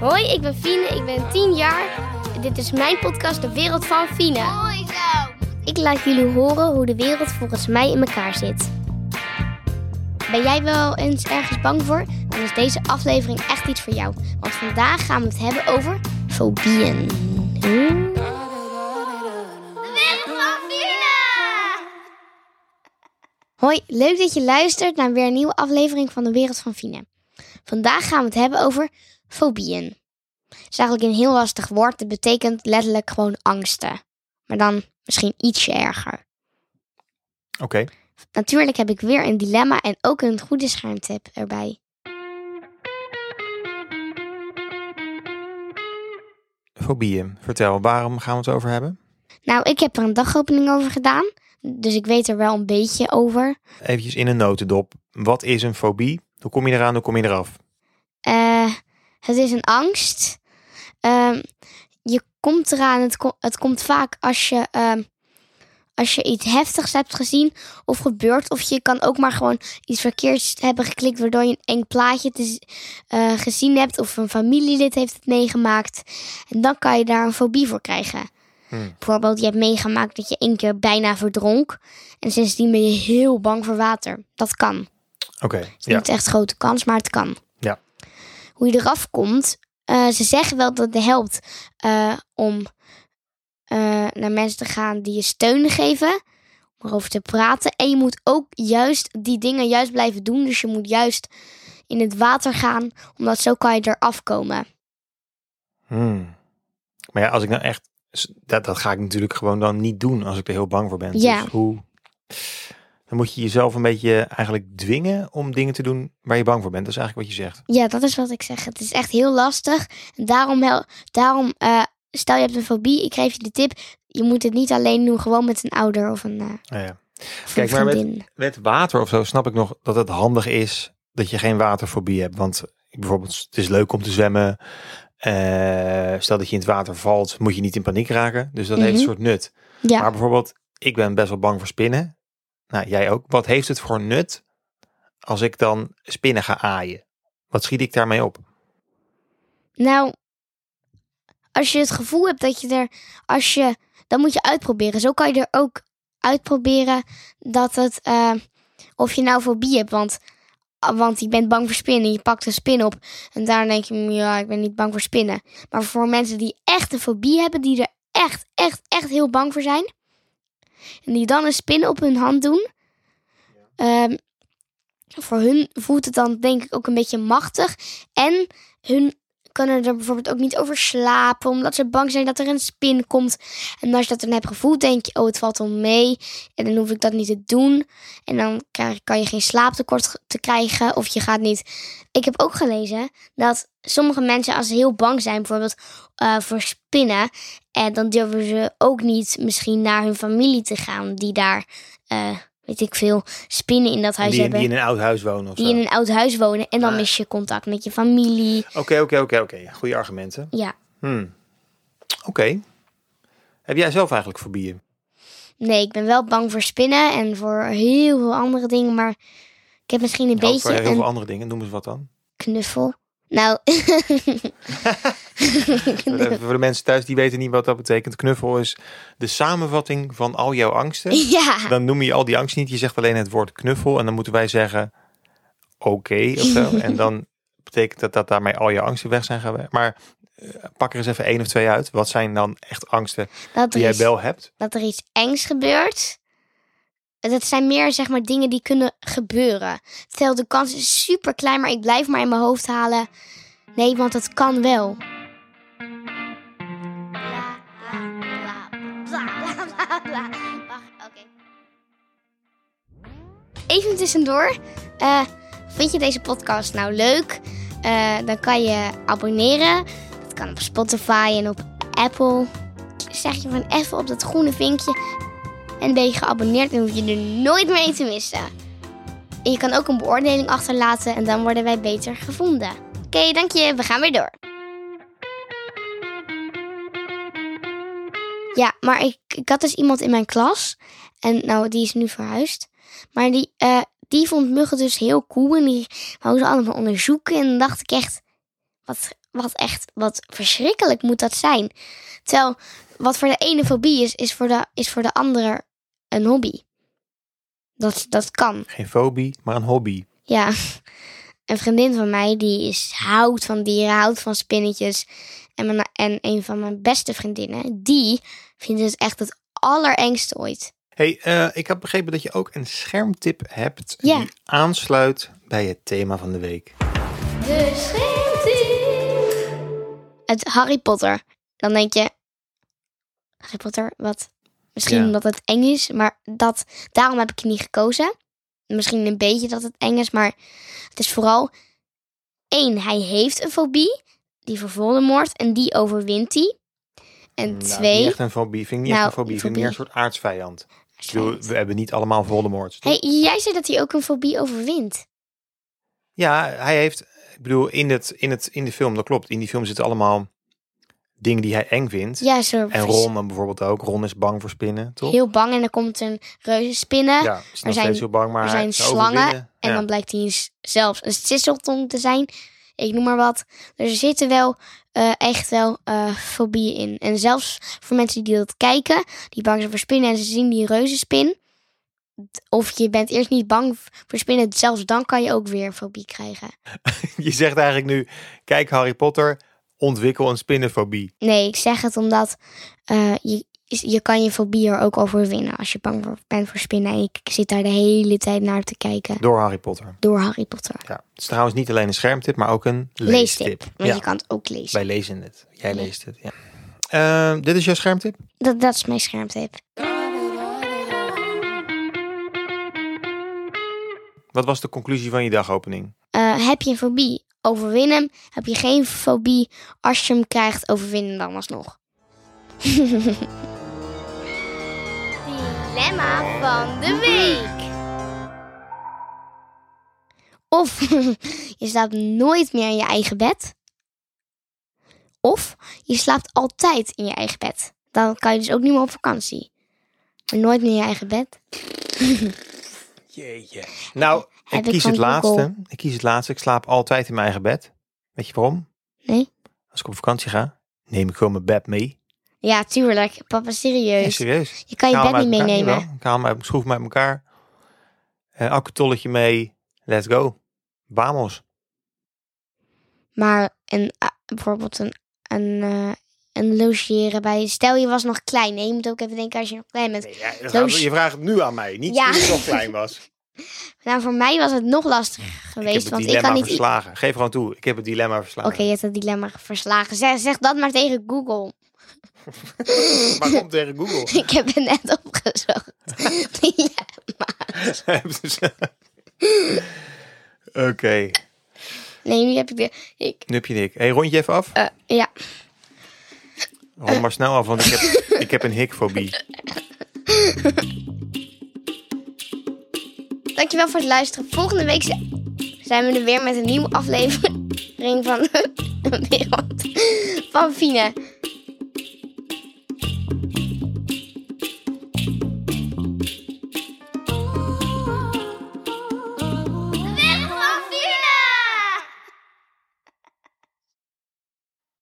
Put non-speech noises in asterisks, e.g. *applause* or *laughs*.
Hoi, ik ben Fine, ik ben 10 jaar. Dit is mijn podcast De Wereld van Fine. Mooi zo. Ik laat jullie horen hoe de wereld volgens mij in elkaar zit. Ben jij wel eens ergens bang voor? Dan is deze aflevering echt iets voor jou. Want vandaag gaan we het hebben over fobieën. De wereld van Fine. Hoi, leuk dat je luistert naar weer een nieuwe aflevering van De Wereld van Fine. Vandaag gaan we het hebben over fobieën. Het is eigenlijk een heel lastig woord. Het betekent letterlijk gewoon angsten. Maar dan misschien ietsje erger. Oké. Natuurlijk heb ik weer een dilemma en ook een goede schermtip erbij. Fobieën. Vertel, waarom gaan we het over hebben? Nou, ik heb er een dagopening over gedaan. Dus ik weet er wel een beetje over. Eventjes in een notendop. Wat is een fobie? Hoe kom je eraan, hoe kom je eraf? Eh, het is een angst. Ehm, je komt eraan, het, ko- het komt vaak als je, ehm, als je iets heftigs hebt gezien of gebeurt. Of je kan ook maar gewoon iets verkeerds hebben geklikt waardoor je een eng plaatje te, eh, gezien hebt. Of een familielid heeft het meegemaakt. En dan kan je daar een fobie voor krijgen. Hmm. Bijvoorbeeld, je hebt meegemaakt dat je één keer bijna verdronk. En sindsdien ben je heel bang voor water. Dat kan. Oké, Het is ja. niet echt grote kans, maar het kan. Hoe je eraf komt. eh, ze zeggen wel dat het helpt eh, om eh, naar mensen te gaan die je steun geven. Om erover te praten. En je moet ook juist die dingen juist blijven doen. Dus je moet juist in het water gaan. Omdat zo kan je eraf komen. Hmm. Maar ja, als ik nou echt... Dat, dat ga ik natuurlijk gewoon dan niet doen als ik er heel bang voor ben. Ja. Dus hoe... Dan moet je jezelf een beetje eigenlijk dwingen om dingen te doen waar je bang voor bent. Dat is eigenlijk wat je zegt. Ja, dat is wat ik zeg. Het is echt heel lastig. En daarom, daarom eh, stel je hebt een fobie. Ik geef je de tip. Je moet het niet alleen doen. Gewoon met een ouder of een, Nou ja. of Kijk, een maar met-. Met water of zo snap ik nog dat het handig is dat je geen waterfobie hebt. Want bijvoorbeeld, het is leuk om te zwemmen. Eh, stel dat je in het water valt, moet je niet in paniek raken. Dus dat heeft een Mhm. soort nut. Ja. Maar bijvoorbeeld, ik ben best wel bang voor spinnen. Nou, jij ook. Wat heeft het voor nut als ik dan spinnen ga aaien? Wat schiet ik daarmee op? Nou, als je het gevoel hebt dat je er, als je, dan moet je uitproberen. Zo kan je er ook uitproberen dat het, eh, of je nou fobie hebt, want, want je bent bang voor spinnen. Je pakt een spin op en daarna denk je, "Mm, ja, ik ben niet bang voor spinnen. Maar voor mensen die echt een fobie hebben, die er echt, echt, echt heel bang voor zijn, en die dan een spin op hun hand doen, ehm, voor hun voelt het dan denk ik ook een beetje machtig. En hun kunnen er bijvoorbeeld ook niet over slapen, omdat ze bang zijn dat er een spin komt. En als je dat dan hebt gevoeld, denk je, oh, het valt wel mee. En dan hoef ik dat niet te doen. En dan kan je geen slaaptekort te krijgen, of je gaat niet. Ik heb ook gelezen dat sommige mensen, als ze heel bang zijn, bijvoorbeeld eh, voor spinnen, en dan durven ze ook niet misschien naar hun familie te gaan, die daar, eh, weet ik veel, spinnen in dat huis Die, in- hebben. die in een oud huis wonen of die zo. in een oud huis wonen. En dan Ah. mis je contact met je familie. Oké, oké, oké, oké. Goede argumenten. Ja. Hmm. Oké. Heb jij zelf eigenlijk fobieën? Nee, ik ben wel bang voor spinnen en voor heel veel andere dingen. Maar ik heb misschien een voor beetje heel een veel andere dingen. Noem eens wat dan. knuffel. Nou, *laughs* *laughs* *laughs* voor de mensen thuis die weten niet wat dat betekent. Knuffel is de samenvatting van al jouw angsten. *laughs* ja. Dan noem je al die angsten niet. Je zegt alleen het woord knuffel. En dan moeten wij zeggen oké of zo. *laughs* En dan betekent dat dat daarmee al je angsten weg zijn geweest. Maar eh, pak er eens even één of twee uit. Wat zijn dan echt angsten Dat die jij wel hebt? dat er iets engs gebeurt. Dat zijn meer zeg maar dingen die kunnen gebeuren. Terwijl de kans is super klein, maar ik blijf maar in mijn hoofd halen. Nee, want het kan wel. *laughs* Even tussendoor. eh, vind je deze podcast nou leuk? Eh, dan kan je abonneren. Dat kan op Spotify en op Apple. Zeg je van even op dat groene vinkje. En ben je geabonneerd en hoef je er nooit meer te missen. En je kan ook een beoordeling achterlaten en dan worden wij beter gevonden. Oké, dank je. We gaan weer door. Ja, maar ik, ik had dus iemand in mijn klas. En nou, die is nu verhuisd. Maar die, eh, die vond muggen dus heel cool. En die wou ze allemaal onderzoeken. En dan dacht ik echt, wat, wat echt, wat verschrikkelijk moet dat zijn. Terwijl wat voor de ene fobie is, is voor de, is voor de andere een hobby. Dat, dat kan. Geen fobie, maar een hobby. Ja, een vriendin van mij die is, houdt van dieren, houdt van spinnetjes. En, mijn, en een van mijn beste vriendinnen, die vindt het echt het allerengste ooit. hey, eh, ik heb begrepen dat je ook een schermtip hebt Ja. die aansluit bij het thema van de week. De Het Harry Potter. Dan denk je, Harry Potter, wat? Misschien Ja. omdat het eng is, maar dat, daarom heb ik het niet gekozen. Misschien een beetje dat het eng is, maar het is vooral... één, hij heeft een fobie, die voor Voldemort, en die overwint hij. En Nou, twee... Niet echt een fobie. Vind ik niet Nou, echt een fobie. Ik vind meer een soort aardsvijand. Bedoel, we hebben niet allemaal Voldemort. Hey, jij zei dat hij ook een fobie overwint. Ja, hij heeft... Ik bedoel, in, het, in, het, in de film, dat klopt. In die film zitten allemaal dingen die hij eng vindt. Ja, zo En Ron dan bijvoorbeeld ook. Ron is bang voor spinnen, toch? heel bang en er komt een reuzenspinnen. ja, is nog zijn- steeds heel bang, maar er zijn slangen. En Ja. dan blijkt hij zelfs een sisseltong te zijn. Ik noem maar wat. Er zitten wel eh, echt wel eh fobieën in. En zelfs voor mensen die dat kijken, die bang zijn voor spinnen en ze zien die reuzenspin. Of je bent eerst niet bang voor spinnen, zelfs dan kan je ook weer een fobie krijgen. *laughs* Je zegt eigenlijk nu, kijk Harry Potter, ontwikkel een spinnenfobie. Nee, ik zeg het omdat eh, je, je kan je fobie er ook overwinnen als je bang bent voor spinnen. En ik zit daar de hele tijd naar te kijken Door Harry Potter. door Harry Potter. Ja. Het is trouwens niet alleen een schermtip, maar ook een leestip. Leestip, want Ja, je kan het ook lezen. wij lezen het. Jij Ja. leest het, ja. Eh, dit is jouw schermtip? Dat, dat is mijn schermtip. Wat was de conclusie van je dagopening? Eh, heb je een fobie? Overwin hem. Heb je geen fobie? Als je hem krijgt, overwin hem dan alsnog. *laughs* Dilemma van de week. Of *laughs* je slaapt nooit meer in je eigen bed. Of je slaapt altijd in je eigen bed. Dan kan je dus ook niet meer op vakantie. Maar nooit meer in je eigen bed. *laughs* Jeetje. Nou, ik kies het laatste. Ik kies het laatste. Ik slaap altijd in mijn eigen bed. Weet je waarom? Nee? Als ik op vakantie ga, neem ik gewoon mijn bed mee. Ja, tuurlijk. Papa, Ja, serieus. serieus. Je kan je Ik bed niet elkaar, meenemen. Ik haal hem uit, schroef hem uit elkaar. Uh, accutolletje mee. Let's go. Vamos. Maar een, ah, bijvoorbeeld een, een, eh, een logeren bij... Stel, je was nog klein. Nee, je moet ook even denken als je nog klein bent. Nee, ja, je vraagt het nu aan mij, niet Ja. toen ik nog klein was. *laughs* Nou, voor mij was het nog lastiger ik heb geweest. het want ik dilemma kan niet... verslagen. Geef gewoon toe, ik heb het dilemma verslagen. Oké, je hebt het dilemma verslagen. Zeg, zeg dat maar tegen Google. *laughs* Maar kom tegen Google. *laughs* Ik heb het net opgezocht. *laughs* dilemma. Oké, Nee, nu heb ik de... Ik, nu heb je dik. Hey, rond je even af. eh, ja. Rond maar snel af, want ik heb, ik heb een hikfobie. Dankjewel voor het luisteren. Volgende week zi- zijn we er weer met een nieuwe aflevering van wereld van Fine.